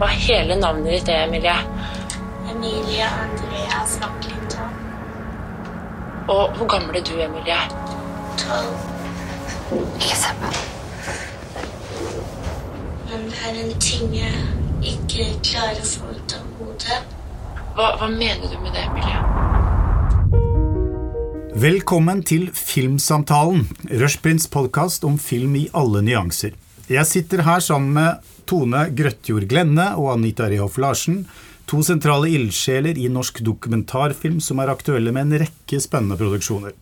Hva er hele navnet ditt er, Emilie? Emilie Andreas Vaklington. Og hvor gammel er du, Emilie? Tolv. Ikke se på Men det er en ting jeg ikke klarer å få ut av hodet. Hva, hva mener du med det, Emilie? Velkommen til Filmsamtalen, Rushprints podkast om film i alle nyanser. Jeg sitter her sammen med Tone Grøtjord Glenne og Anita Rehoff Larsen, to sentrale ildsjeler i norsk dokumentarfilm som er aktuelle med en rekke spennende produksjoner.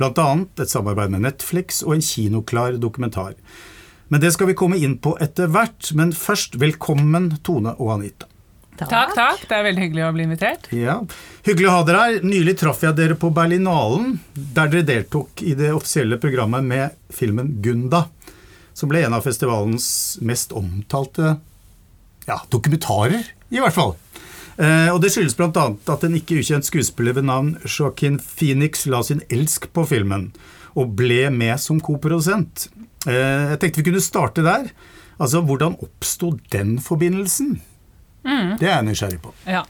Blant annet et samarbeid med Netflix og en kinoklar dokumentar. Men det skal vi komme inn på etter hvert, men først velkommen Tone og Anita. Takk, takk. Det er veldig hyggelig å bli invitert. Ja, Hyggelig å ha dere her. Nylig traff jeg dere på Berlinalen, der dere deltok i det offisielle programmet med filmen Gunda, som ble en av festivalens mest omtalte ja, dokumentarer, i hvert fall. Eh, og Det skyldes bl.a. at en ikke ukjent skuespiller ved navn Joaquin Phoenix la sin elsk på filmen, og ble med som koprodusent. Eh, jeg tenkte vi kunne starte der. Altså, Hvordan oppsto den forbindelsen? Det er jeg nysgjerrig på. Ja.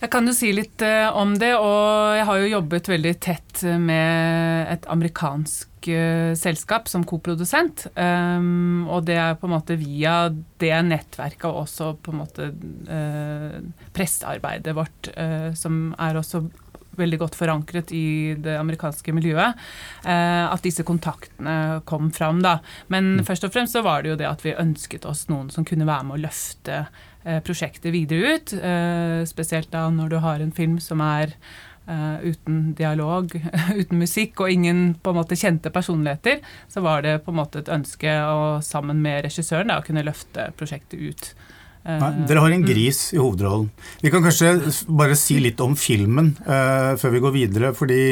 Jeg kan jo si litt eh, om det, og jeg har jo jobbet veldig tett med et amerikansk eh, selskap som koprodusent. Um, og det er på en måte via det nettverket og også på en måte uh, pressearbeidet vårt, som er også veldig godt forankret i det amerikanske miljøet, at disse kontaktene kom fram. Da. Men først og fremst så var det jo det at vi ønsket oss noen som kunne være med å løfte prosjektet videre ut. Spesielt da når du har en film som er Uh, uten dialog, uten musikk og ingen på en måte kjente personligheter, så var det på en måte et ønske å sammen med regissøren da, å kunne løfte prosjektet ut. Nei, dere har en gris i hovedrollen. Vi kan kanskje bare si litt om filmen uh, før vi går videre. fordi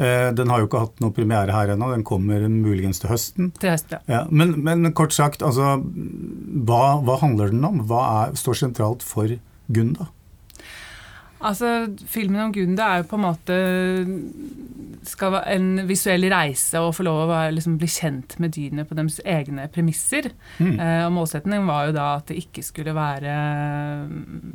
den har jo ikke hatt noe premiere her ennå, den kommer muligens til høsten. Til høsten, ja. ja men, men, kort sagt, altså, hva, hva handler den om? Hva er, står sentralt for Gunda? Altså, Filmen om Gunda er jo på en måte skal være en visuell reise og få lov å være, liksom, bli kjent med dyrene på deres egne premisser. Mm. Eh, og Målsettingen var jo da at det ikke skulle være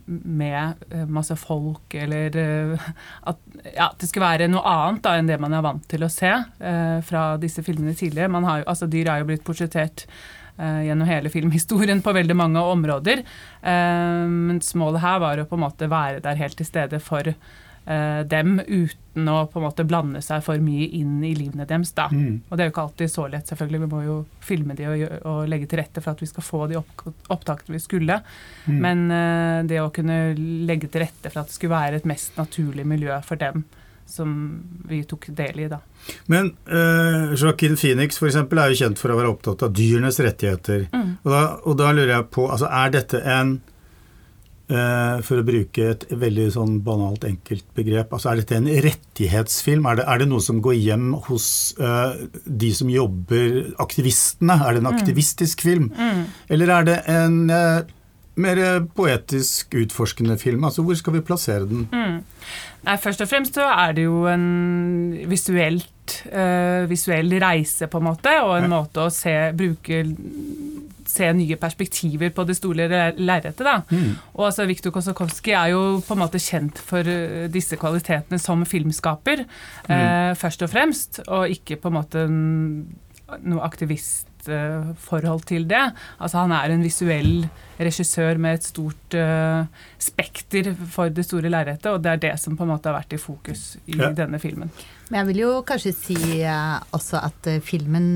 med masse folk, eller eh, at ja, det skulle være noe annet da enn det man er vant til å se eh, fra disse filmene tidligere. Man har jo, altså Dyr er jo blitt portrettert gjennom hele filmhistorien på veldig mange områder. Mens målet her var å på en måte være der helt til stede for dem, uten å på en måte blande seg for mye inn i livene deres. da. Mm. Og det er jo ikke alltid så lett, selvfølgelig. Vi må jo filme de og, og legge til rette for at vi skal få de opp, opptakene vi skulle. Mm. Men uh, det å kunne legge til rette for at det skulle være et mest naturlig miljø for dem som vi tok del i, da. Men uh, Joaquin Phoenix for eksempel, er jo kjent for å være opptatt av dyrenes rettigheter. Mm. Og, da, og, da, lurer jeg på, altså er dette en For å bruke et veldig sånn banalt, enkelt begrep, altså er dette en rettighetsfilm? Er det, er det noe som går hjem hos uh, de som jobber, aktivistene? Er det en aktivistisk film? Mm. Eller er det en mer poetisk utforskende film? Altså Hvor skal vi plassere den? Mm. Nei, Først og fremst så er det jo en visuelt, uh, visuell reise, på en måte, og en ja. måte å se, bruke se nye perspektiver på det store lerretet. Mm. Og altså, Viktor Kosakowski er jo på en måte kjent for disse kvalitetene som filmskaper, mm. eh, først og fremst, og ikke på en måte noe aktivistforhold til det. Altså Han er en visuell regissør med et stort uh, spekter for det store lerretet, og det er det som på en måte har vært i fokus i ja. denne filmen. Men jeg vil jo kanskje si uh, også at uh, filmen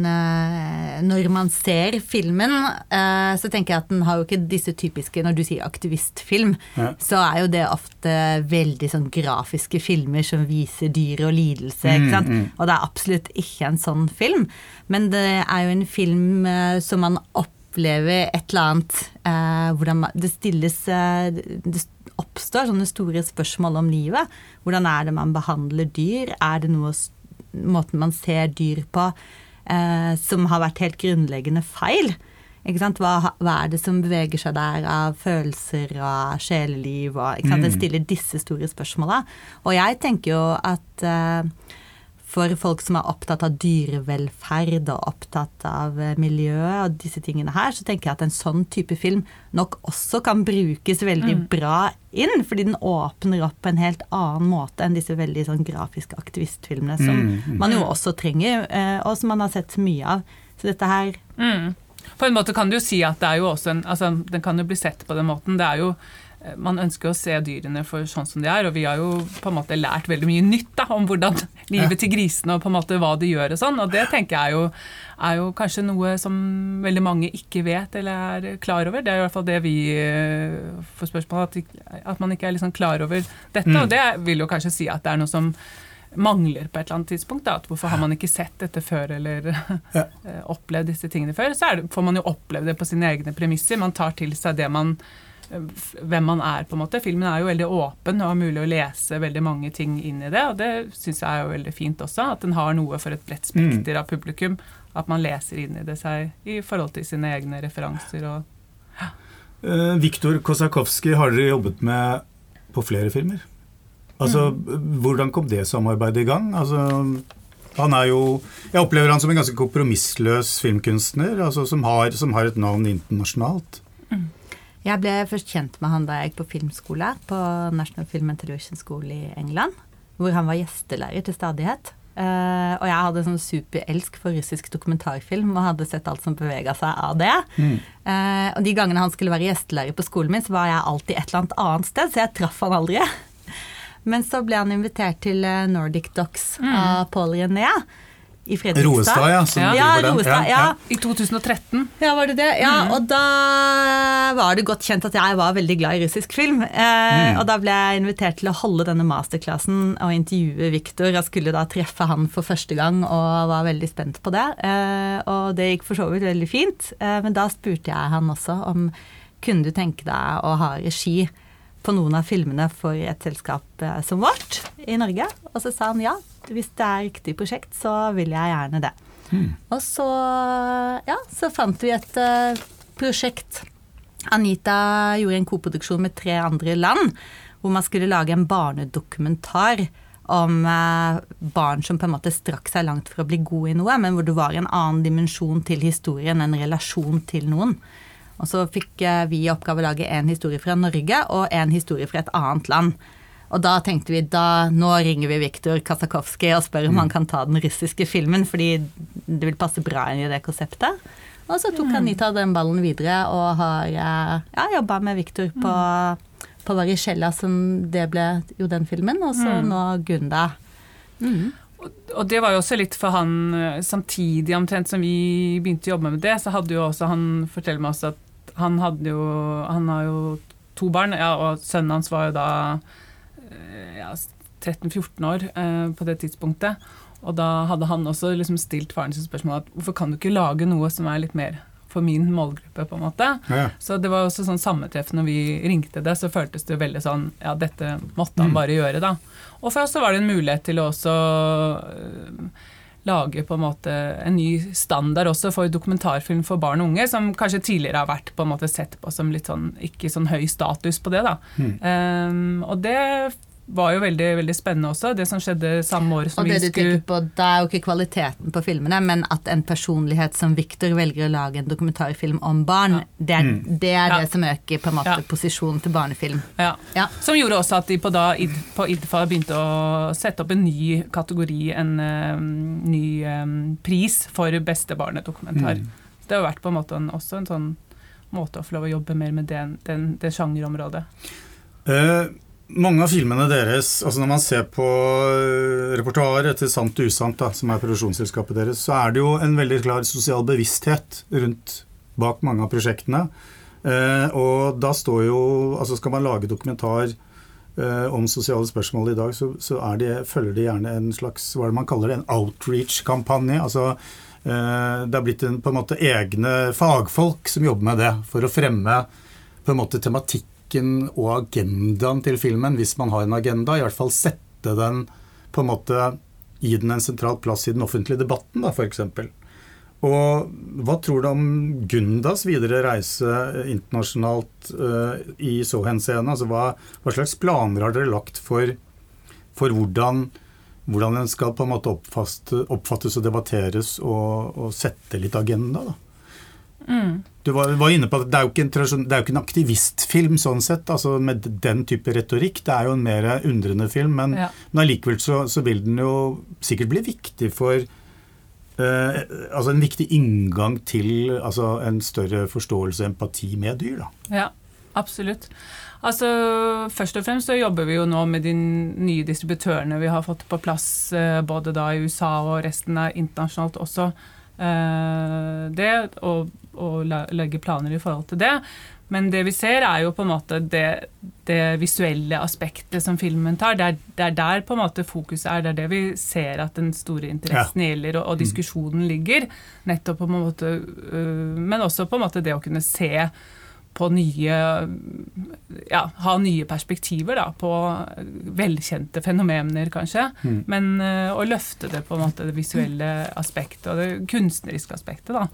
Når man ser filmen, så tenker jeg at den har jo ikke disse typiske Når du sier aktivistfilm, ja. så er jo det ofte veldig sånn grafiske filmer som viser dyr og lidelse, ikke mm, sant. Mm, mm. Og det er absolutt ikke en sånn film, men det er jo en film som man opplever et eller annet eh, hvordan det stilles eh, Det oppstår sånne store spørsmål om livet. Hvordan er det man behandler dyr? Er det noe måten man ser dyr på eh, som har vært helt grunnleggende feil? Hva, hva, er det som beveger seg der av følelser og sjeleliv? Og, mm. Det stiller disse store spørsmåla. Og jeg tenker jo at eh, for folk som er opptatt av dyrevelferd og opptatt av eh, miljø og disse tingene her, så tenker jeg at en sånn type film nok også kan brukes veldig bra inn. Fordi den åpner opp på en helt annen måte enn disse veldig sånn grafiske aktivistfilmene som man jo også trenger, eh, og som man har sett mye av. Så dette her Mm. På en måte kan du jo si at det er jo også en altså, Den kan jo bli sett på den måten. Det er jo man ønsker å se dyrene for sånn som de er, og vi har jo på en måte lært veldig mye nytt da, om hvordan livet til grisene og på en måte hva de gjør og sånn. Og det tenker jeg er jo, er jo kanskje noe som veldig mange ikke vet eller er klar over. Det er i hvert fall det vi eh, får spørsmål om, at, at man ikke er liksom klar over dette. Og det vil jo kanskje si at det er noe som mangler på et eller annet tidspunkt. Da. At hvorfor har man ikke sett dette før eller Ja. eh, opplevd disse tingene før? Så det, får man jo oppleve det på sine egne premisser. Man tar til seg det man hvem man er, på en måte. Filmen er jo veldig åpen og har mulig å lese veldig mange ting inn i det. Og det syns jeg er jo veldig fint også. At den har noe for et bredt spekter av publikum. At man leser inn i det seg i forhold til sine egne referanser og Eh, Viktor Kosakowski har dere jobbet med på flere filmer. Altså, Hvordan kom det samarbeidet i gang? Altså, han er jo Jeg opplever han som en ganske kompromissløs filmkunstner, altså, som, har, som har et navn internasjonalt. Jeg ble først kjent med han da jeg gikk på filmskole på National Film and Television School i England, hvor han var gjestelærer til stadighet. Uh, og jeg hadde sånn superelsk for russisk dokumentarfilm og hadde sett alt som bevega seg av det. Eh, og de gangene han skulle være gjestelærer på skolen min, så var jeg alltid et eller annet annet sted, så jeg traff han aldri. Men så ble han invitert til eh, Nordic Docs av Paul René i Fredrikstad. Roestad, ja. Som Ja. Ja, driver den. Roestad, ja. I 2013. Ja, var det det? Ja, og da var det godt kjent at jeg var veldig glad i russisk film. Eh, Og da ble jeg invitert til å holde denne masterklassen og intervjue Viktor. Jeg skulle da treffe han for første gang og var veldig spent på det. Eh, og det gikk for så vidt veldig fint. Eh, men da spurte jeg han også om kunne du tenke deg å ha regi på noen av filmene for et selskap eh, som vårt i Norge. Og så sa han ja, hvis det er riktig prosjekt, så vil jeg gjerne det. Og så, ja, så fant vi et uh, prosjekt. Anita gjorde en koproduksjon med tre andre land, hvor man skulle lage en barnedokumentar om uh, barn som på en måte strakk seg langt for å bli gode i noe, men hvor det var en annen dimensjon til historien, en relasjon til noen. Og så fikk eh, vi i oppgave å lage en historie fra Norge og en historie fra et annet land. Og da tenkte vi da, nå ringer vi Viktor Kasakowski og spør om han kan ta den russiske filmen, fordi det vil passe bra inn i det konseptet. Og så tok Anita den ballen videre og har eh, ja, jobba med Viktor på, på Varicella, som det ble jo den filmen, og så nå Gunda. Og det var jo også litt for han eh, Samtidig omtrent som vi begynte å jobbe med det, så hadde jo også han forteller meg også at han hadde jo Han har jo to barn, ja, og sønnen hans var jo da eh, ja, 13-14 år eh, på det tidspunktet. Og da hadde han også liksom stilt faren sin spørsmål at hvorfor kan du ikke lage noe som er litt mer for min målgruppe, på en måte. Ja. Så det var også sånn sammentreff når vi ringte det, så føltes det veldig sånn Ja, dette måtte han bare gjøre, da. Og for oss så var det en mulighet til å også øh, lage på en måte en ny standard også for dokumentarfilm for barn og unge, som kanskje tidligere har vært på en måte sett på som litt sånn ikke sånn høy status på det, da. Um, og det var jo veldig, veldig spennende også, det som skjedde samme år som Og det vi du skulle tenker på, da er jo ikke kvaliteten på filmene, men at en personlighet som Victor velger å lage en dokumentarfilm om barn, det er, det, er Ja. det som øker på en måte Ja. posisjonen til barnefilm. Ja. Ja. Som gjorde også at de på, da, på IDFA begynte å sette opp en ny kategori, en um, ny um, pris for beste barnedokumentar. Så det har vært på en måte en, også en sånn måte å få lov å jobbe mer med den, den, det sjangerområdet. Eh, mange av filmene deres, altså når man ser på eh, repertoaret til Sant og usant, da, som er produksjonsselskapet deres, så er det jo en veldig klar sosial bevissthet rundt bak mange av prosjektene. Eh, og da står jo Altså skal man lage dokumentar eh, om sosiale spørsmål i dag, så, så det, følger de gjerne en slags hva er det man kaller det, en outreach-kampanje. altså eh, det har blitt en, på en måte egne fagfolk som jobber med det, for å fremme på en måte tematikken og agendaen til filmen, hvis man har en agenda. I hvert fall sette den på en måte Gi den en sentral plass i den offentlige debatten, da, f.eks. Og hva tror du om Gundas videre reise internasjonalt uh, i så henseende? Altså, hva, hva slags planer har dere lagt for, for hvordan hvordan den skal på en måte oppfattes, oppfattes og debatteres og, og sette litt agenda. da. Du var, var inne på at det er, jo ikke en, det er jo ikke en aktivistfilm sånn sett, altså med den type retorikk. Det er jo en mer undrende film, men, Ja. men allikevel så, så vil den jo sikkert bli viktig for eh, Altså en viktig inngang til altså en større forståelse og empati med dyr, da. Ja, absolutt. Altså, Først og fremst så jobber vi jo nå med de nye distributørene vi har fått på plass, eh, både da i USA og resten av internasjonalt også. eh, det, og, og legge planer i forhold til det. Men det vi ser, er jo på en måte det, det visuelle aspektet som filmen tar. Det er, det er der på en måte fokuset er. Det er det vi ser at den store interessen gjelder, og, og diskusjonen ligger. Nettopp på en måte, øh, Men også på en måte det å kunne se på nye Ja, ha nye perspektiver da, på velkjente fenomener, kanskje. Men øh, å løfte det på en måte det visuelle aspektet og det kunstneriske aspektet, da.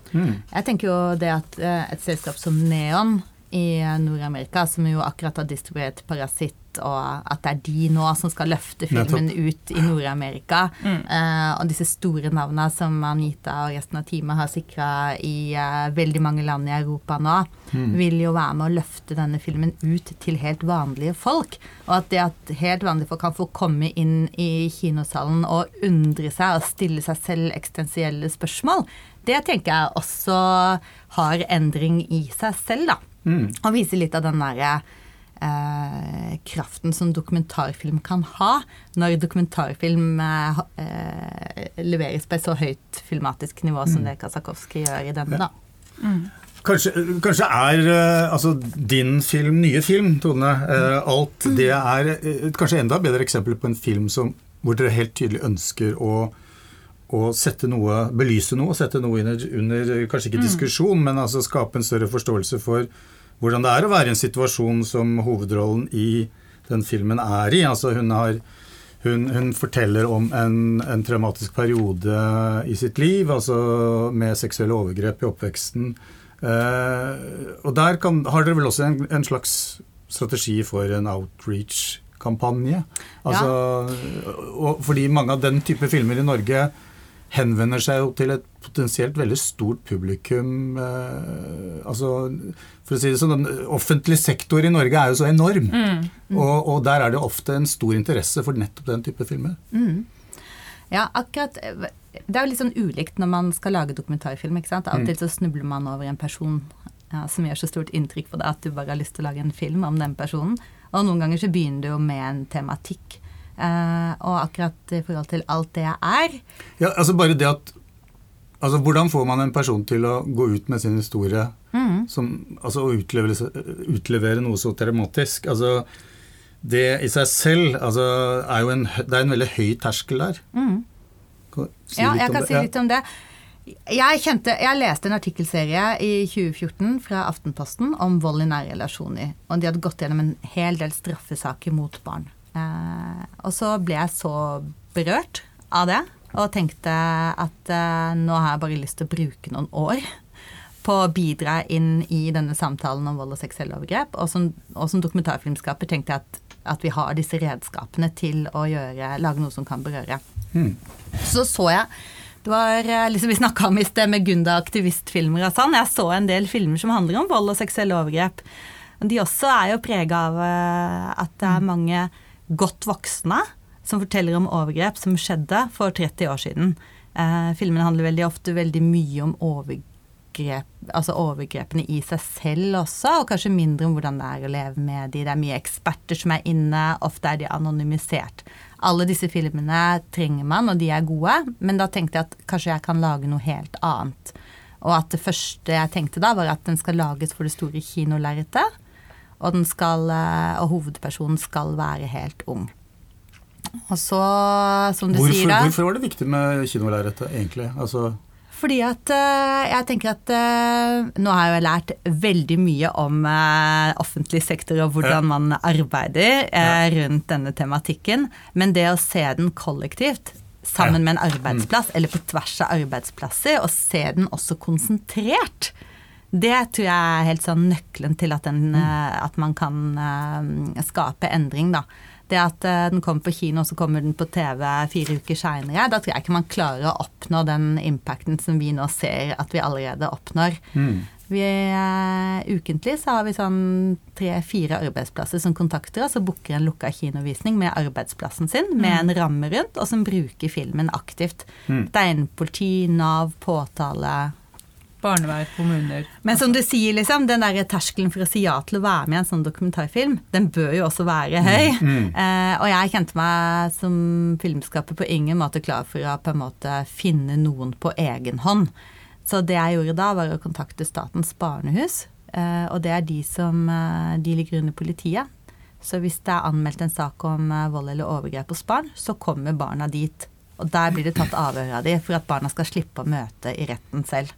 Jeg tenker jo det at eh, et selskap som Neon i Nord-Amerika, som jo akkurat har distribuert Parasitt, og at det er de nå som skal løfte filmen ut i Nord-Amerika, eh, og disse store navnene som Anita og resten av teamet har sikra i uh, veldig mange land i Europa nå, vil jo være med å løfte denne filmen ut til helt vanlige folk. Og at det at helt vanlige folk kan få komme inn i kinosalen og undre seg og stille seg selv eksistensielle spørsmål, det tenker jeg også har endring i seg selv, da. Og viser litt av den derre eh, kraften som dokumentarfilm kan ha, når dokumentarfilm eh, eh, leveres på et så høyt filmatisk nivå som det Kasakovskij gjør i denne, da. Kanskje, kanskje er eh, altså, din film, nye film, Tone, eh, alt det er et kanskje enda bedre eksempel på en film som, hvor dere helt tydelig ønsker å, å sette noe, belyse noe, sette noe under, under kanskje ikke diskusjon, men altså skape en større forståelse for hvordan det er å være i en situasjon som hovedrollen i den filmen er i. Altså hun har hun, hun forteller om en, en traumatisk periode i sitt liv, altså med seksuelle overgrep i oppveksten. Eh, og der kan, har dere vel også en, en slags strategi for en outreach-kampanje. Altså, og, fordi mange av den type filmer i Norge henvender seg jo til et potensielt veldig stort publikum. Eh, altså, for å si det sånn, den Offentlig sektor i Norge er jo så enorm. Og, og der er det ofte en stor interesse for nettopp den type filmer. Ja, akkurat Det er jo litt sånn ulikt når man skal lage dokumentarfilm. ikke sant? Av og til så snubler man over en person ja, som gjør så stort inntrykk på deg at du bare har lyst til å lage en film om den personen. Og noen ganger så begynner du jo med en tematikk. Eh, og akkurat i forhold til alt det jeg er Ja, altså bare det at Altså, Hvordan får man en person til å gå ut med sin historie som, altså å utlevere, utlevere noe så traumatisk? Altså, det i seg selv altså, er jo en, det er en veldig høy terskel der. Mm. si Ja, jeg kan det? si litt om det. Jeg, kjente, jeg leste en artikkelserie i 2014 fra Aftenposten om vold i nære relasjoner. Og de hadde gått gjennom en hel del straffesaker mot barn. Eh, og så ble jeg så berørt av det, og tenkte at eh, nå har jeg bare lyst til å bruke noen år på å bidra inn i denne samtalen om vold og seksuelle overgrep. Og som, og som dokumentarfilmskaper tenkte jeg at, at vi har disse redskapene til å gjøre, lage noe som kan berøre. Så så jeg det var eh, liksom vi snakka om i sted med Gunda aktivistfilmer og sånn. Jeg så en del filmer som handler om vold og seksuelle overgrep. De også er jo prega av at det er mange godt voksne som forteller om overgrep som skjedde for 30 år siden. Eh, filmene handler veldig ofte veldig mye om overgrep, altså overgrepene i seg selv også, og kanskje mindre om hvordan det er å leve med de. Det er mye eksperter som er inne, ofte er de anonymisert. Alle disse filmene trenger man, og de er gode, men da tenkte jeg at kanskje jeg kan lage noe helt annet. Og at det første jeg tenkte da, var at den skal lages for det store kinolerretet. Og, skal, eh, og hovedpersonen skal være helt ung. Og så, som du Hvorfor, sier da hvorfor var det viktig med kinolerretet, egentlig? Altså, Fordi at eh, jeg tenker at eh, nå har jeg lært veldig mye om offentlig sektor og hvordan man arbeider rundt denne tematikken. Men det å se den kollektivt, sammen med en arbeidsplass, eller på tvers av arbeidsplasser, og se den også konsentrert, det tror jeg er helt sånn nøkkelen til at, den, eh, at man kan eh, skape endring, da. Det at eh, den kommer på kino, og så kommer den på TV fire uker seinere, da tror jeg ikke man klarer å oppnå den impacten som vi nå ser at vi allerede oppnår. Vi, eh, ukentlig så har vi sånn tre-fire arbeidsplasser som kontakter oss og booker en lukka kinovisning med arbeidsplassen sin, med en ramme rundt, og som bruker filmen aktivt. Det er innen politi, Nav, påtale, Barnevern, kommuner. men som du sier, liksom, den der terskelen for å si ja til å være med i en sånn dokumentarfilm, den bør jo også være høy. Eh, og jeg kjente meg som filmskaper på ingen måte klar for å på en måte finne noen på egen hånd. Så det jeg gjorde da, var å kontakte Statens barnehus. Eh, og det er de som eh, De ligger under politiet. Så hvis det er anmeldt en sak om eh, vold eller overgrep hos barn, så kommer barna dit. Og der blir det tatt avhør av de for at barna skal slippe å møte i retten selv.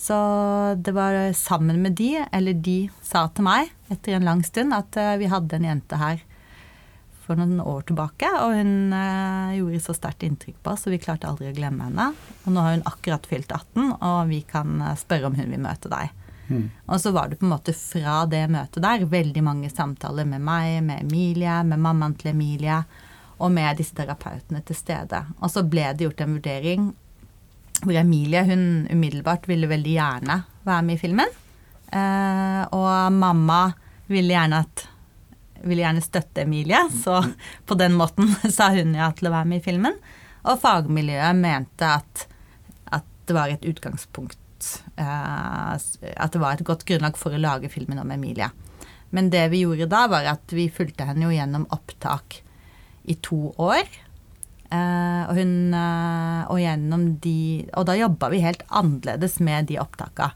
Så det var sammen med de, eller de sa til meg etter en lang stund, at eh, vi hadde en jente her for noen år tilbake, og hun eh, gjorde så sterkt inntrykk på oss, så vi klarte aldri å glemme henne. Og nå har hun akkurat fylt 18, og vi kan eh, spørre om hun vil møte deg. Og så var det på en måte fra det møtet der veldig mange samtaler med meg, med Emilie, med mammaen til Emilie, og med disse terapeutene til stede. Og så ble det gjort en vurdering hvor Emilie hun umiddelbart ville veldig gjerne være med i filmen. Eh, og mamma ville gjerne, at, ville gjerne støtte Emilie, så på den måten sa hun ja til å være med i filmen. Og fagmiljøet mente at, at det var et utgangspunkt eh, At det var et godt grunnlag for å lage filmen om Emilie. Men det vi gjorde da, var at vi fulgte henne jo gjennom opptak i to år. Eh, og hun eh, Og gjennom de Og da jobba vi helt annerledes med de opptaka.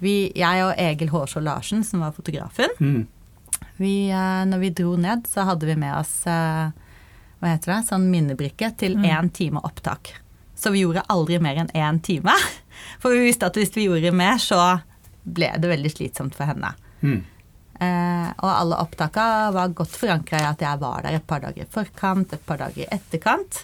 Vi, jeg og Egil Hårså Larsen, som var fotografen, vi, eh, når vi dro ned, så hadde vi med oss hva heter det, sånn minnebrikke til én time opptak. Så vi gjorde aldri mer enn én time. For vi visste at hvis vi gjorde mer, så ble det veldig slitsomt for henne. Eh, og alle opptaka var godt forankra i at jeg var der et par dager i forkant, et par dager i etterkant.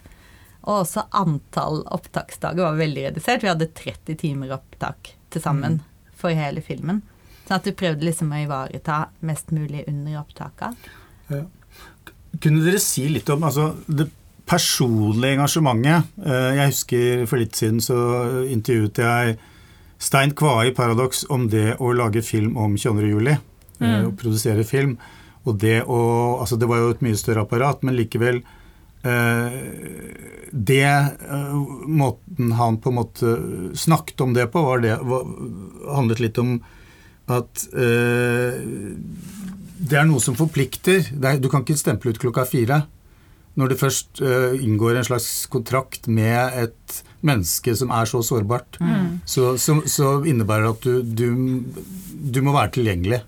Og også antall opptaksdager var veldig redusert. Vi hadde 30 timer opptak til sammen for hele filmen. Sånn at vi prøvde liksom å ivareta mest mulig under opptaka. Kunne dere si litt om altså, det personlige engasjementet? Eh, Jeg husker for litt siden så intervjuet jeg Stein Kvae i Paradox om det å lage film om 22. juli. Eh, Å produsere film. Og det å Altså, det var jo et mye større apparat, men likevel eh, Det eh, måten han på en måte snakket om det på, var det, var, handlet litt om at eh, det er noe som forplikter. Er, du kan ikke stemple ut klokka fire. Når det først uh, inngår en slags kontrakt med et menneske som er så sårbart, så, så, så innebærer det at du, du, du må være tilgjengelig.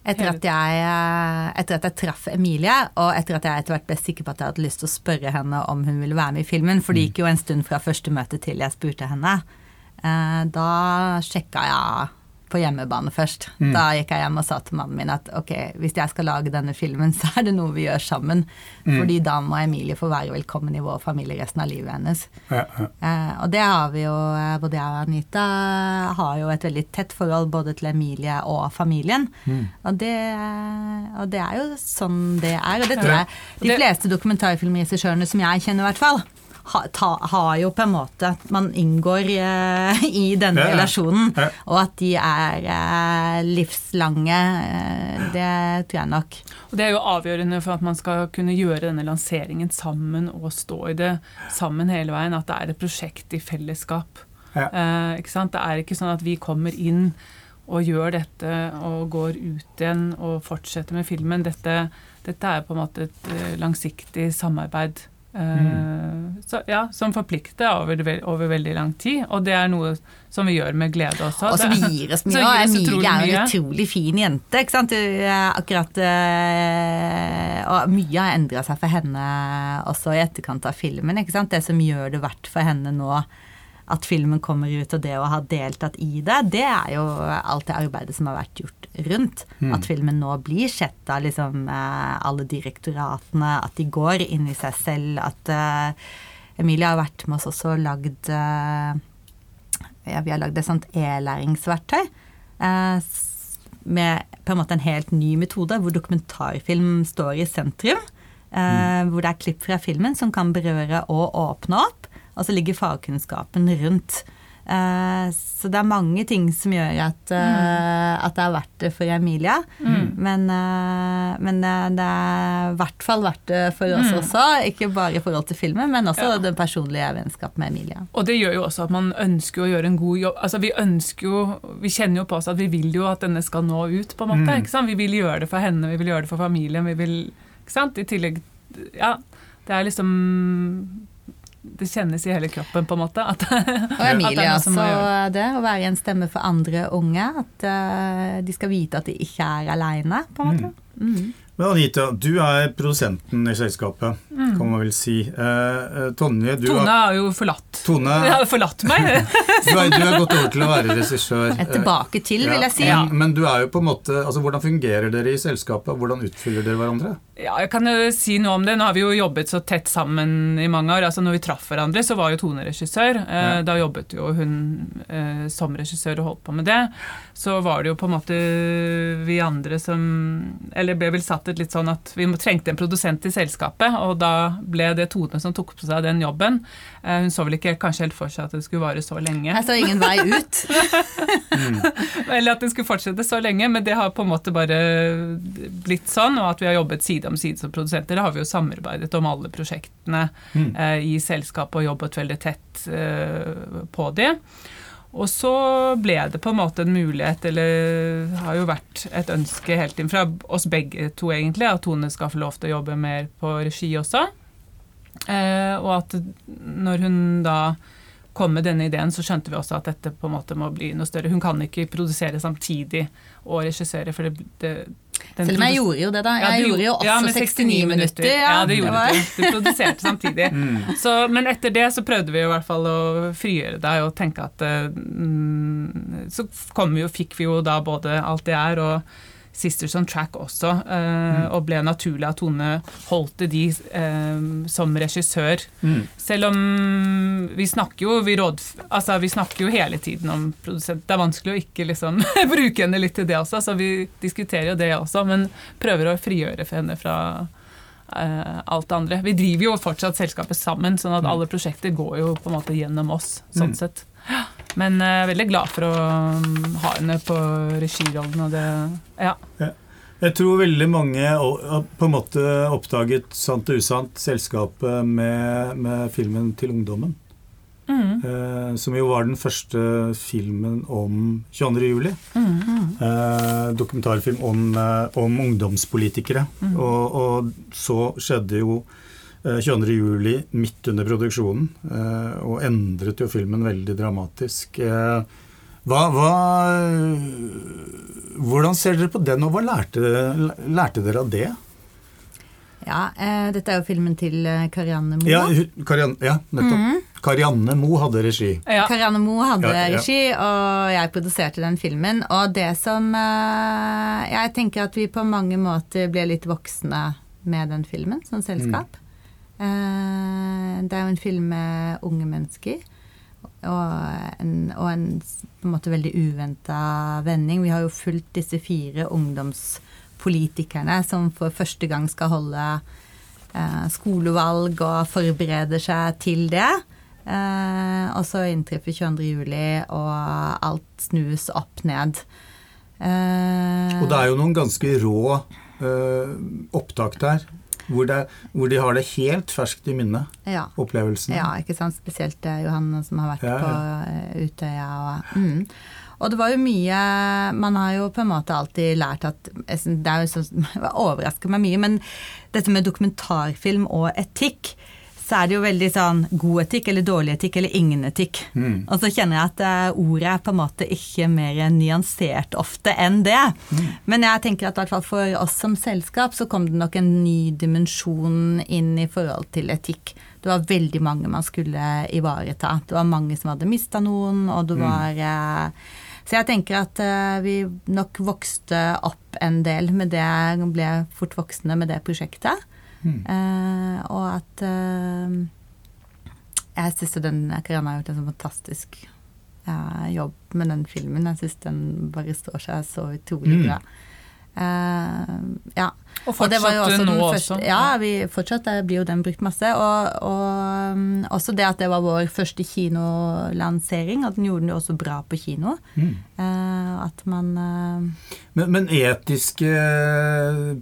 Etter at, jeg, eh, etter at jeg traff Emilie, og etter at jeg etter hvert ble sikker på at jeg hadde lyst til å spørre henne om hun ville være med i filmen, for det gikk jo en stund fra første møte til jeg spurte henne, eh, da sjekka jeg på hjemmebane først. Da gikk jeg hjem og sa til mannen min at ok, hvis jeg skal lage denne filmen, så er det noe vi gjør sammen. Fordi da må Emilie få være velkommen i vår familie resten av livet hennes. Ja, ja. Eh, og det har vi jo, eh, både jeg og Anita har jo et veldig tett forhold både til Emilie og familien. Og, det, og det er jo sånn det er. Og det tror jeg de fleste dokumentarfilmregissørene som jeg kjenner, i hvert fall, ha, ta, har jo på en måte at Man inngår eh, i denne Ja, relasjonen, Ja. og at de er eh, livslange, eh, det tror jeg nok. Og Det er jo avgjørende for at man skal kunne gjøre denne lanseringen sammen og stå i det sammen hele veien. At det er et prosjekt i fellesskap. Ja. Eh, ikke sant? Det er ikke sånn at vi kommer inn og gjør dette og går ut igjen og fortsetter med filmen. Dette, dette er på en måte et eh, langsiktig samarbeid. Eh, så, ja, som forplikter over, over veldig lang tid. Og det er noe som vi gjør med glede også. Og som gir oss mye. Og Emilie er jo en utrolig fin jente. ikke sant? Akkurat eh, Og mye har endra seg for henne også i etterkant av filmen. ikke sant? Det som gjør det verdt for henne nå at filmen kommer ut, og det å ha deltatt i det, det er jo alt det arbeidet som har vært gjort rundt. At filmen nå blir sett av liksom, eh, alle direktoratene, at de går inn i seg selv. At uh, Emilie har vært med oss også og lagd uh, ja, vi har lagd et sånt e-læringsverktøy. Uh, med på en måte en helt ny metode, hvor dokumentarfilm står i sentrum. Eh, Hvor det er klipp fra filmen som kan berøre og åpne opp. Og så ligger fagkunnskapen rundt. Eh, så det er mange ting som gjør at, eh, at det er verdt det for Emilia. Men, eh, men det er i hvert fall verdt det for oss også. Ikke bare i forhold til filmen, men også Ja. det personlige vennskapet med Emilia. Og det gjør jo også at man ønsker å gjøre en god jobb. Altså Vi ønsker jo, vi kjenner jo på oss at vi vil jo at denne skal nå ut. på en måte, ikke sant? Vi vil gjøre det for henne, vi vil gjøre det for familien. vi vil, ikke sant? I tillegg Ja, det er liksom Det kjennes i hele kroppen, på en måte. At, Og Emilie er også det, å være en stemme for andre unge. At uh, de skal vite at de ikke er aleine, på en måte. Mm. Men Anita, du er produsenten i selskapet, kan man vel si. Eh, eh, Tonje, du Tone har, jo forlatt Tone, har forlatt meg. du, er, du er gått over til å være regissør. Et tilbake til, vil jeg si. Ja, men, men du er jo på en måte altså Hvordan fungerer dere i selskapet? Hvordan utfyller dere hverandre? Ja, jeg kan jo si noe om det. Nå har vi jo jobbet så tett sammen i mange år. Altså når vi traff hverandre, så var jo Tone regissør. Eh, Ja. Da jobbet jo hun eh, som regissør og holdt på med det. Så var det jo på en måte vi andre som Eller ble vel satt et litt sånn at vi trengte en produsent i selskapet, og da ble det Tone som tok på seg den jobben. Eh, hun så vel ikke kanskje helt for seg at det skulle vare så lenge. Jeg så ingen vei ut. Eller at det skulle fortsette så lenge, men det har på en måte bare blitt sånn. Og at vi har jobbet side om side som produsenter. Har vi jo samarbeidet om alle prosjektene eh, i selskapet og jobbet veldig tett eh, på de. Og så ble det på en måte en mulighet, eller har jo vært et ønske helt inn fra oss begge to, egentlig, at Tone skal få lov til å jobbe mer på regi også. Eh, og at når hun da kom med denne ideen, så skjønte vi også at dette på en måte må bli noe større. Hun kan ikke produsere samtidig og regissere, for det, det Selv om jeg gjorde jo det, da. Jeg ja, gjorde jo også ja, 69 minutter. Ja, det gjorde var- du. Du produserte samtidig. Så, men etter det så prøvde vi i hvert fall å frigjøre deg og tenke at eh, mm, Så kom vi jo, fikk vi jo da både Alt det er og Sisters on Track også, mm. og ble naturlig at Tone holdt de eh, som regissør. Mm. Selv om vi snakker jo vi, råd, altså, vi snakker jo hele tiden om produsent. Det er vanskelig å ikke liksom bruke henne litt til det også, så vi diskuterer jo det også, men prøver å frigjøre for henne fra eh, alt det andre. Vi driver jo fortsatt selskapet sammen, sånn at alle prosjekter går jo på en måte gjennom oss, sånn Mm. sett. Men jeg er veldig glad for å um, ha henne på regirollen, og det Ja. Jeg tror veldig mange på en måte oppdaget Sant og usant selskapet med, med filmen Til ungdommen. Mm. Eh, som jo var den første filmen om 22. juli. Mm. Eh, dokumentarfilm om, eh, om ungdomspolitikere. Mm. Og, og så skjedde jo eh, 22. juli midt under produksjonen, eh, og endret jo filmen veldig dramatisk. Eh, hva, hva, hvordan ser dere på den, og hva lærte, lærte dere av det? Ja, eh, dette er jo filmen til eh, Karianne Moe. Ja, Karianne, ja nettopp. Karianne Moe hadde regi. ja. Karianne Moe hadde Ja, ja. regi, og jeg produserte den filmen. Og det som eh, Jeg tenker at vi på mange måter ble litt voksne med den filmen som selskap. Eh, det er jo en film med unge mennesker. Og en, og en på en måte veldig uventa vending. Vi har jo fulgt disse fire ungdomspolitikerne som for første gang skal holde eh, skolevalg og forbereder seg til det. Eh, og så inntreffer 22. juli, og alt snus opp ned. Eh, Og det er jo noen ganske rå eh, opptak der, hvor, det, hvor de har det helt ferskt i minnet, ja. opplevelsen. Ja, ikke sant. Spesielt eh, Johanne som har vært Ja, på eh, Utøya. Og, mm. og det var jo mye Man har jo på en måte alltid lært at Det er jo så, overrasker meg mye, men dette med dokumentarfilm og etikk så er det jo veldig sånn god etikk eller dårlig etikk eller ingen etikk. Mm. Og så kjenner jeg at eh, ordet er på en måte ikke mer nyansert ofte enn det. Men jeg tenker at i hvert fall for oss som selskap så kom det nok en ny dimensjon inn i forhold til etikk. Det var veldig mange man skulle ivareta. Det var mange som hadde mista noen, og det var mm. Så jeg tenker at eh, vi nok vokste opp en del med det, ble fort voksne med det prosjektet. Eh, og at eh, jeg syns den Karianne har gjort en sånn fantastisk eh, jobb med den filmen. Jeg syns den bare står seg så utrolig Mm. bra. Eh, ja. Og det var jo også nå den også. første- Ja, vi, fortsatt der blir jo den brukt masse. Og, og um, også det at det var vår første kinolansering, at den gjorde den jo også bra på kino. Mm. Uh, at man uh, Men, men etiske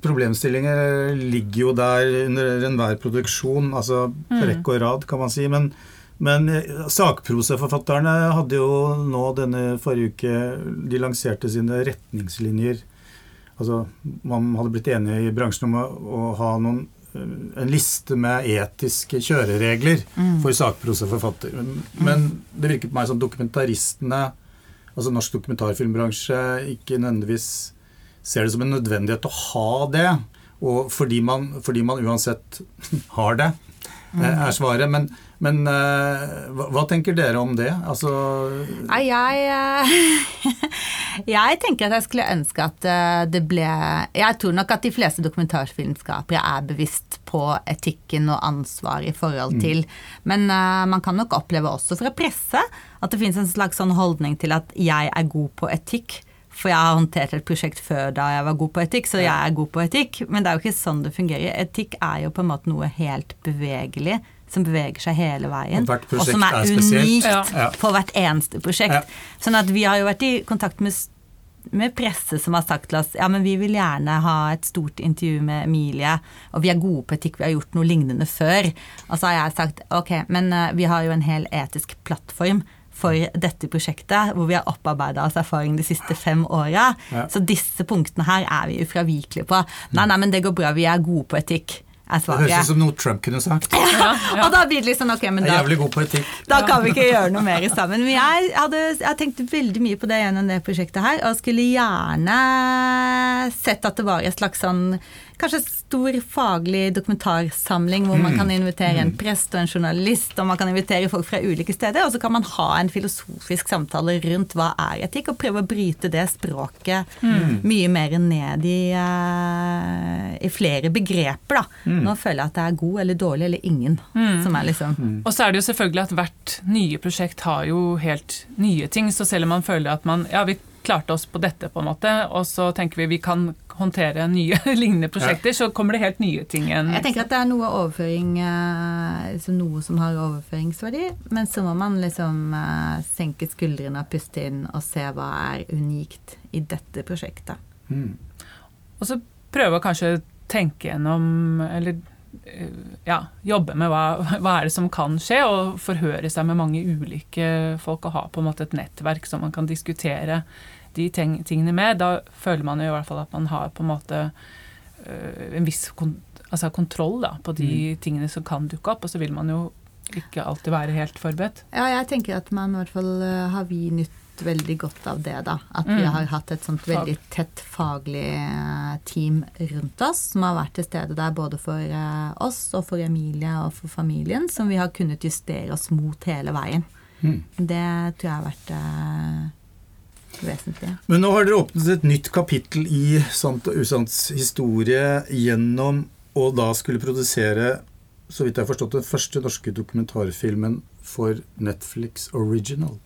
problemstillinger ligger jo der under enhver produksjon, altså på rekke og rad, kan man si. Men, men eh, sakprosaforfatterne hadde jo nå denne forrige uke De lanserte sine retningslinjer. Altså, man hadde blitt enige i bransjen om å, å ha noen, eh, en liste med etiske kjøreregler for sakprosaforfatter. Men, men det virker på meg som dokumentaristene, altså norsk dokumentarfilmbransje, ikke nødvendigvis ser det som en nødvendighet å ha det. Og fordi man, fordi man uansett har det, eh, er svaret. Men, men uh, hva, hva tenker dere om det? Altså Nei, jeg eh, Jeg tenker at jeg skulle ønske at eh, det ble Jeg tror nok at de fleste dokumentarfilmskapere er bevisst på etikken og ansvar i forhold til Men uh, man kan nok oppleve også fra presse at det finnes en slags sånn holdning til at jeg er god på etikk. For jeg har håndtert et prosjekt før da jeg var god på etikk, så jeg er god på etikk. Men det er jo ikke sånn det fungerer. Etikk er jo på en måte noe helt bevegelig, som beveger seg hele veien. Og hvert Og som er, er unikt Ja. Ja. på hvert eneste prosjekt. Ja. Sånn at vi har jo vært i kontakt med, med presse som har sagt til oss ja, men vi vil gjerne ha et stort intervju med Emilie, og vi er gode på etikk, vi har gjort noe lignende før. Og så har jeg sagt ok, men eh, vi har jo en hel etisk plattform for dette prosjektet, hvor vi har opparbeida oss erfaring de siste fem åra. Ja. Så disse punktene her er vi ufravikelige på. Nei, nei, men det går bra, vi er gode på etikk, er Det høres ut som noe Trump kunne sagt. Og da blir det sånn ok, men da jævlig god på etikk. da kan vi ikke gjøre noe mer sammen. Men jeg hadde jeg har tenkt veldig mye på det gjennom det prosjektet her, og skulle gjerne sett at det var et slags sånn Kanskje stor faglig dokumentarsamling hvor man kan invitere en prest og en journalist, og man kan invitere folk fra ulike steder, og så kan man ha en filosofisk samtale rundt hva er etikk, og prøve å bryte det språket mye mer ned i, uh, i flere begreper, da. Nå føler jeg at det er god eller dårlig eller ingen, som er liksom Og så er det jo selvfølgelig at hvert nye prosjekt har jo helt nye ting, så selv om man føler at man Ja, vi klarte oss på dette, på en måte, og så tenker vi vi kan håndtere nye lignende prosjekter, så kommer det helt nye ting igjen. Jeg tenker at det er noe overføring liksom Noe som har overføringsverdi, men så må man liksom eh, senke skuldrene og puste inn og se hva er unikt i dette prosjektet. Mm. Og så prøve å kanskje tenke gjennom, eller eh, ja, jobbe med hva, hva er det som kan skje, og forhøre seg med mange ulike folk og ha på en måte et nettverk som man kan diskutere de ting, tingene med. Da føler man jo i hvert fall at man har på en måte øh, en viss kon altså kontroll da, på de tingene som kan dukke opp, og så vil man jo ikke alltid være helt forberedt. Ja, jeg tenker at man i hvert fall eh, har vi nytt veldig godt av det, da. At vi Mm. har hatt et sånt veldig tett faglig eh, team rundt oss, som har vært til stede der både for oss og for Emilie og for familien, som vi har kunnet justere oss mot hele veien. Mm. Det tror jeg har vært vesentlig. Men nå har dere åpnet et nytt kapittel i Sant og usants historie gjennom å da skulle produsere, så vidt jeg har forstått, den første norske dokumentarfilmen for Netflix Original.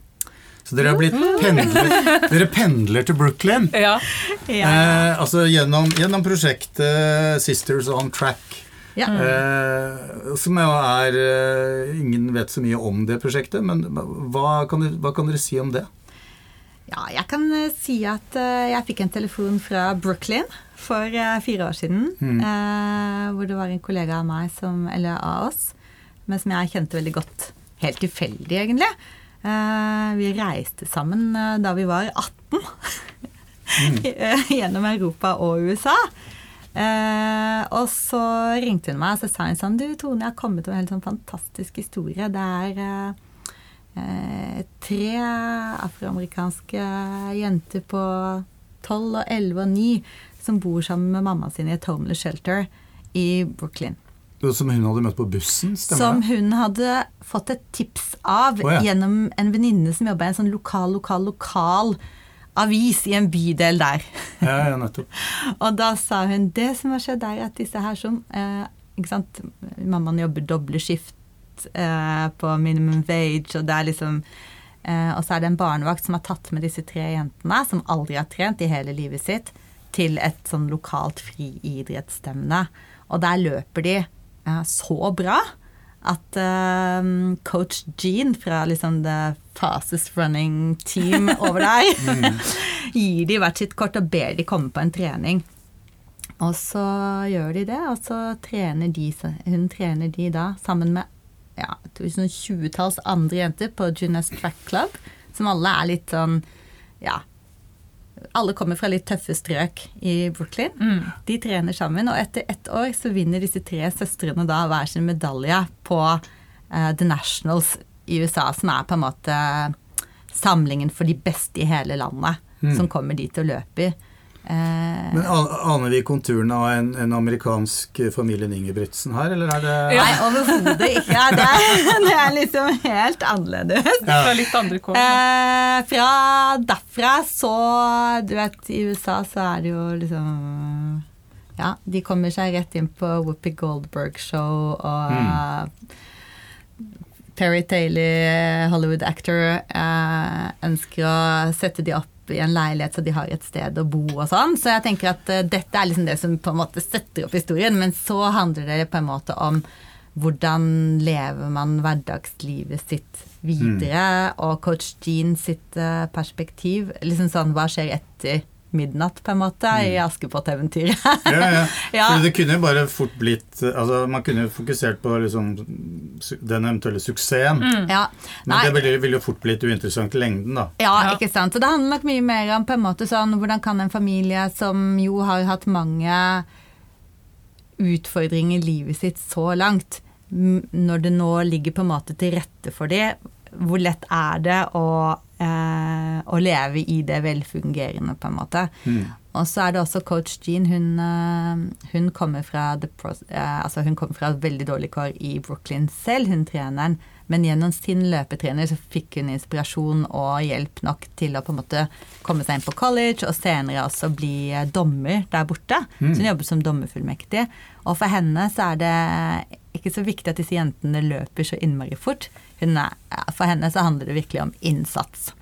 Så dere har blitt pendler, dere pendler til Brooklyn. Ja, Eh, altså gjennom, gjennom prosjektet Sisters on Track. Ja. Eh, som jo er eh, Ingen vet så mye om det prosjektet, men hva kan, hva kan dere si om det? Ja, jeg kan eh, si at eh, jeg fikk en telefon fra Brooklyn for eh, fire år siden. eh, hvor det var en kollega av meg, som, eller av oss, men som jeg kjente veldig godt. Helt tilfeldig, egentlig. Eh, vi reiste sammen da vi var 18. Mm. Gjennom Europa og USA. Eh, og så ringte hun meg og så sa hun sånn Du, Tone, jeg har kommet med en helt sånn fantastisk historie. Det er tre afroamerikanske jenter på 12 og 11 og 9 som bor sammen med mamma sin i et homeless shelter i Brooklyn. Som hun hadde møtt på bussen, Som stemmer det? hun hadde fått et tips av oh, ja. gjennom en venninne som jobba i en sånn lokal, lokal, lokal avis i en bydel der. Ja, ja, nettopp. Og da sa hun det som har skjedd, er at disse her som eh, ikke sant, Mammaen jobber doble skift eh, på minimum wage, og det er liksom Eh, og så er det en barnevakt som har tatt med disse tre jentene, som aldri har trent i hele livet sitt, til et sånn lokalt friidrettsstevne. Og der løper de eh, så bra at eh, coach Jean fra liksom the fastest running team over der gir de hvert sitt kort og ber de komme på en trening. Og så gjør de det, og så trener de Hun trener de da sammen med ja, sånn tjuetalls andre jenter på Gymnast Track Club, som alle er litt sånn ja, alle kommer fra litt tøffe strøk i Brooklyn. De trener sammen, og etter ett år så vinner disse tre søstrene da hver sin medalje på uh, The Nationals i USA, som er på en måte samlingen for de beste i hele landet, som kommer dit og løper. Eh, Men aner vi konturene av en, en amerikansk familien Ingebrigtsen her, eller er det Nei, overhodet ikke. Det er, det er liksom helt annerledes. Fra litt andre kår. Eh, fra derfra så Du vet, i USA så er det jo liksom Ja, de kommer seg rett inn på Whoopi Goldberg-show og Perry Taylor, Hollywood actor, eh, ønsker å sette de opp i en leilighet så de har et sted å bo og sånn. Så jeg tenker at eh, dette er liksom det som på en måte setter opp historien. Men så handler det på en måte om hvordan lever man hverdagslivet sitt videre, og coach Jean sitt eh, perspektiv. Liksom sånn hva skjer etter midnatt, på en måte, i Askepott-eventyret. Ja, ja. Ja. Det kunne jo bare fort blitt altså Man kunne jo fokusert på liksom, den eventuelle suksessen. ja. Men Nei. det ville, ville jo fort blitt uinteressant i lengden, da. Ja, Ja. ikke sant. Så det handler nok mye mer om på en måte sånn hvordan kan en familie som jo har hatt mange utfordringer i livet sitt så langt, når det nå ligger på en måte til rette for det, hvor lett er det å, eh, å leve i det velfungerende, på en måte. Og så er det også coach Jean. Hun, eh, hun, kommer fra eh, altså hun kommer fra veldig dårlig kår i Brooklyn selv, hun treneren. Men gjennom sin løpetrener så fikk hun inspirasjon og hjelp nok til å på en måte komme seg inn på college, og senere også bli eh, dommer der borte. Så hun jobber som dommerfullmektig. Og for henne så er det ikke så viktig at disse jentene løper så innmari fort. Hun er, for henne så handler det virkelig om innsats.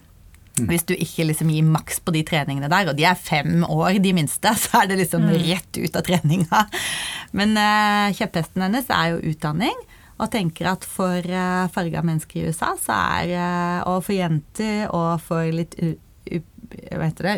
Hvis du ikke liksom gir maks på de treningene der, og de er fem år, de minste, så er det liksom rett ut av treninga. Men uh, kjepphesten hennes er jo utdanning, og tenker at for uh, farga mennesker i USA, så er uh, Og for jenter og for litt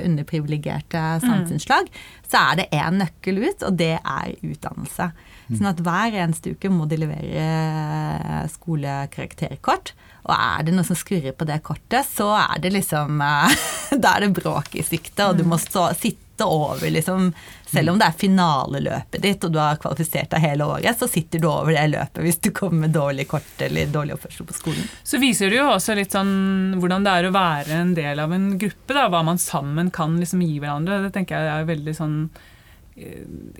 underprivilegerte samfunnslag, så er det én nøkkel ut, og det er utdannelse. Sånn at hver eneste uke må de levere skolekarakterkort. Og er det noe som skurrer på det kortet, så er det liksom eh, Da er det bråk i sikte, og du må stå, sitte over, liksom. Selv om det er finaleløpet ditt, og du har kvalifisert deg hele året, så sitter du over det løpet hvis du kommer med dårlig kort eller dårlig oppførsel på skolen. Så viser det jo også litt sånn hvordan det er å være en del av en gruppe. da, Hva man sammen kan liksom gi hverandre. Det tenker jeg er veldig sånn eh,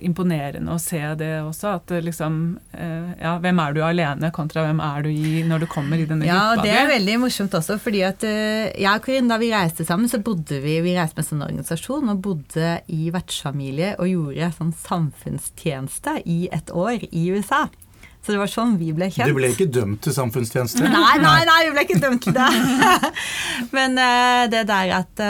imponerende å se det også. At liksom eh, Ja, hvem er du alene kontra hvem er du i når du kommer i denne Ja, gruppa? Ja, det er veldig morsomt også, fordi at eh, jeg og Karin, da vi reiste sammen, så bodde vi Vi reiste med en sånn organisasjon og bodde i vertsfamilie og gjorde sånn samfunnstjeneste i et år i USA. Så det var sånn vi ble kjent. Du ble ikke dømt til samfunnstjeneste? Nei, nei, nei, vi ble ikke dømt til det. Men uh, det der at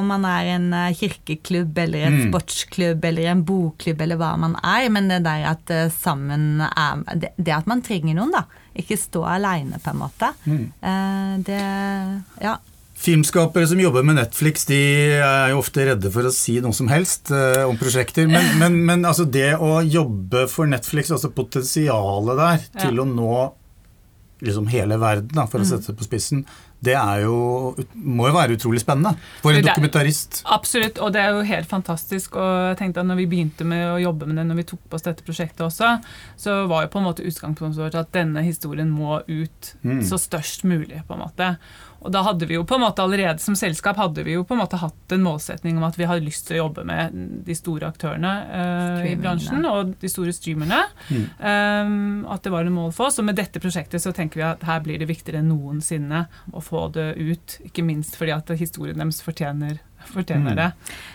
om man er en eh, kirkeklubb eller en sportsklubb eller en bokklubb eller hva man er, men det der at uh, sammen er det, det at man trenger noen, da. Ikke stå aleine, på en måte. Eh, det Ja. Filmskapere som jobber med Netflix, de er jo ofte redde for å si noe som helst eh, om prosjekter. Men, men, men altså det å jobbe for Netflix, altså potensialet der til å nå liksom hele verden, da, for å sette det på spissen, det jo, må jo være utrolig spennende for en dokumentarist. Absolutt, og det er jo helt fantastisk. Og jeg tenkte at når vi begynte med å jobbe med det, når vi tok på oss dette prosjektet også, så var jo på en måte utgangspunktet vårt at denne historien må ut så størst mulig, på en måte. Og da hadde vi jo på en måte allerede som selskap hadde vi jo på en måte hatt en målsetning om at vi hadde lyst til å jobbe med de store aktørene eh, i bransjen, og de store streamerne. Um, at det var en mål for oss. Og med dette prosjektet så tenker vi at her blir det viktigere enn noensinne å få det ut. Ikke minst fordi at historien deres fortjener, fortjener det.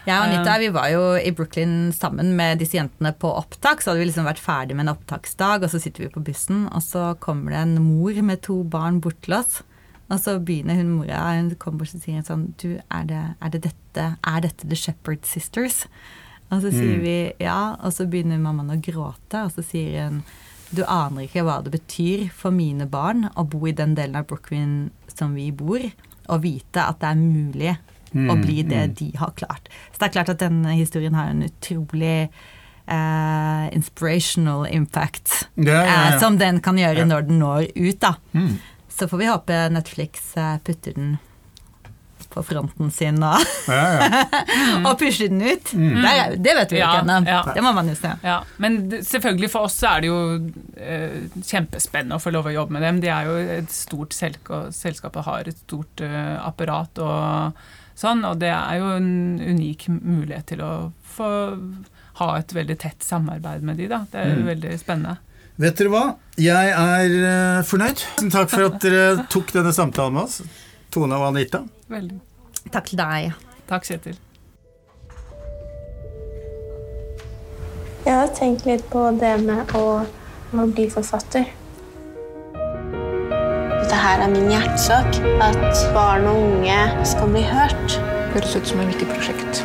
Jeg og Anita vi var jo i Brooklyn sammen med disse jentene på opptak. Så hadde vi liksom vært ferdig med en opptaksdag, og så sitter vi på bussen, og så kommer det en mor med to barn bort til oss. Og så begynner hun mora hun kommer bort og sier sånn Du, er det, er det dette Er dette The Shepherd Sisters? Og så sier vi ja, og så begynner mammaen å gråte, og så sier hun du aner ikke hva det betyr for mine barn å bo i den delen av Brooklyn som vi bor, og vite at det er mulig å bli det de har klart. Så det er klart at denne historien har en utrolig Uh, inspirational impact, Ja, ja, ja. Uh, som den kan gjøre når den når ut, da. Mm. Så får vi håpe Netflix eh, putter den på fronten sin og, Ja, ja. og pusher den ut. Det, er, det vet vi Ja, ikke ennå. ja. Det må man jo se. Ja, men selvfølgelig for oss så er det jo eh, kjempespennende å få lov å jobbe med dem. De er jo et stort selskap, og selskapet har et stort eh, apparat og sånn, og det er jo en unik mulighet til å få ha et veldig tett samarbeid med de, da. Det er jo veldig spennende. Vet dere hva? Jeg er eh, fornøyd. Tusen takk for at dere tok denne samtalen med oss, Tone og Anita. Veldig. Takk til deg. Takk, Kjetil. Jeg har tenkt litt på det med å, å bli forfatter. Dette her er min hjertesak. At barn og unge skal bli hørt. Høres ut som et viktig prosjekt.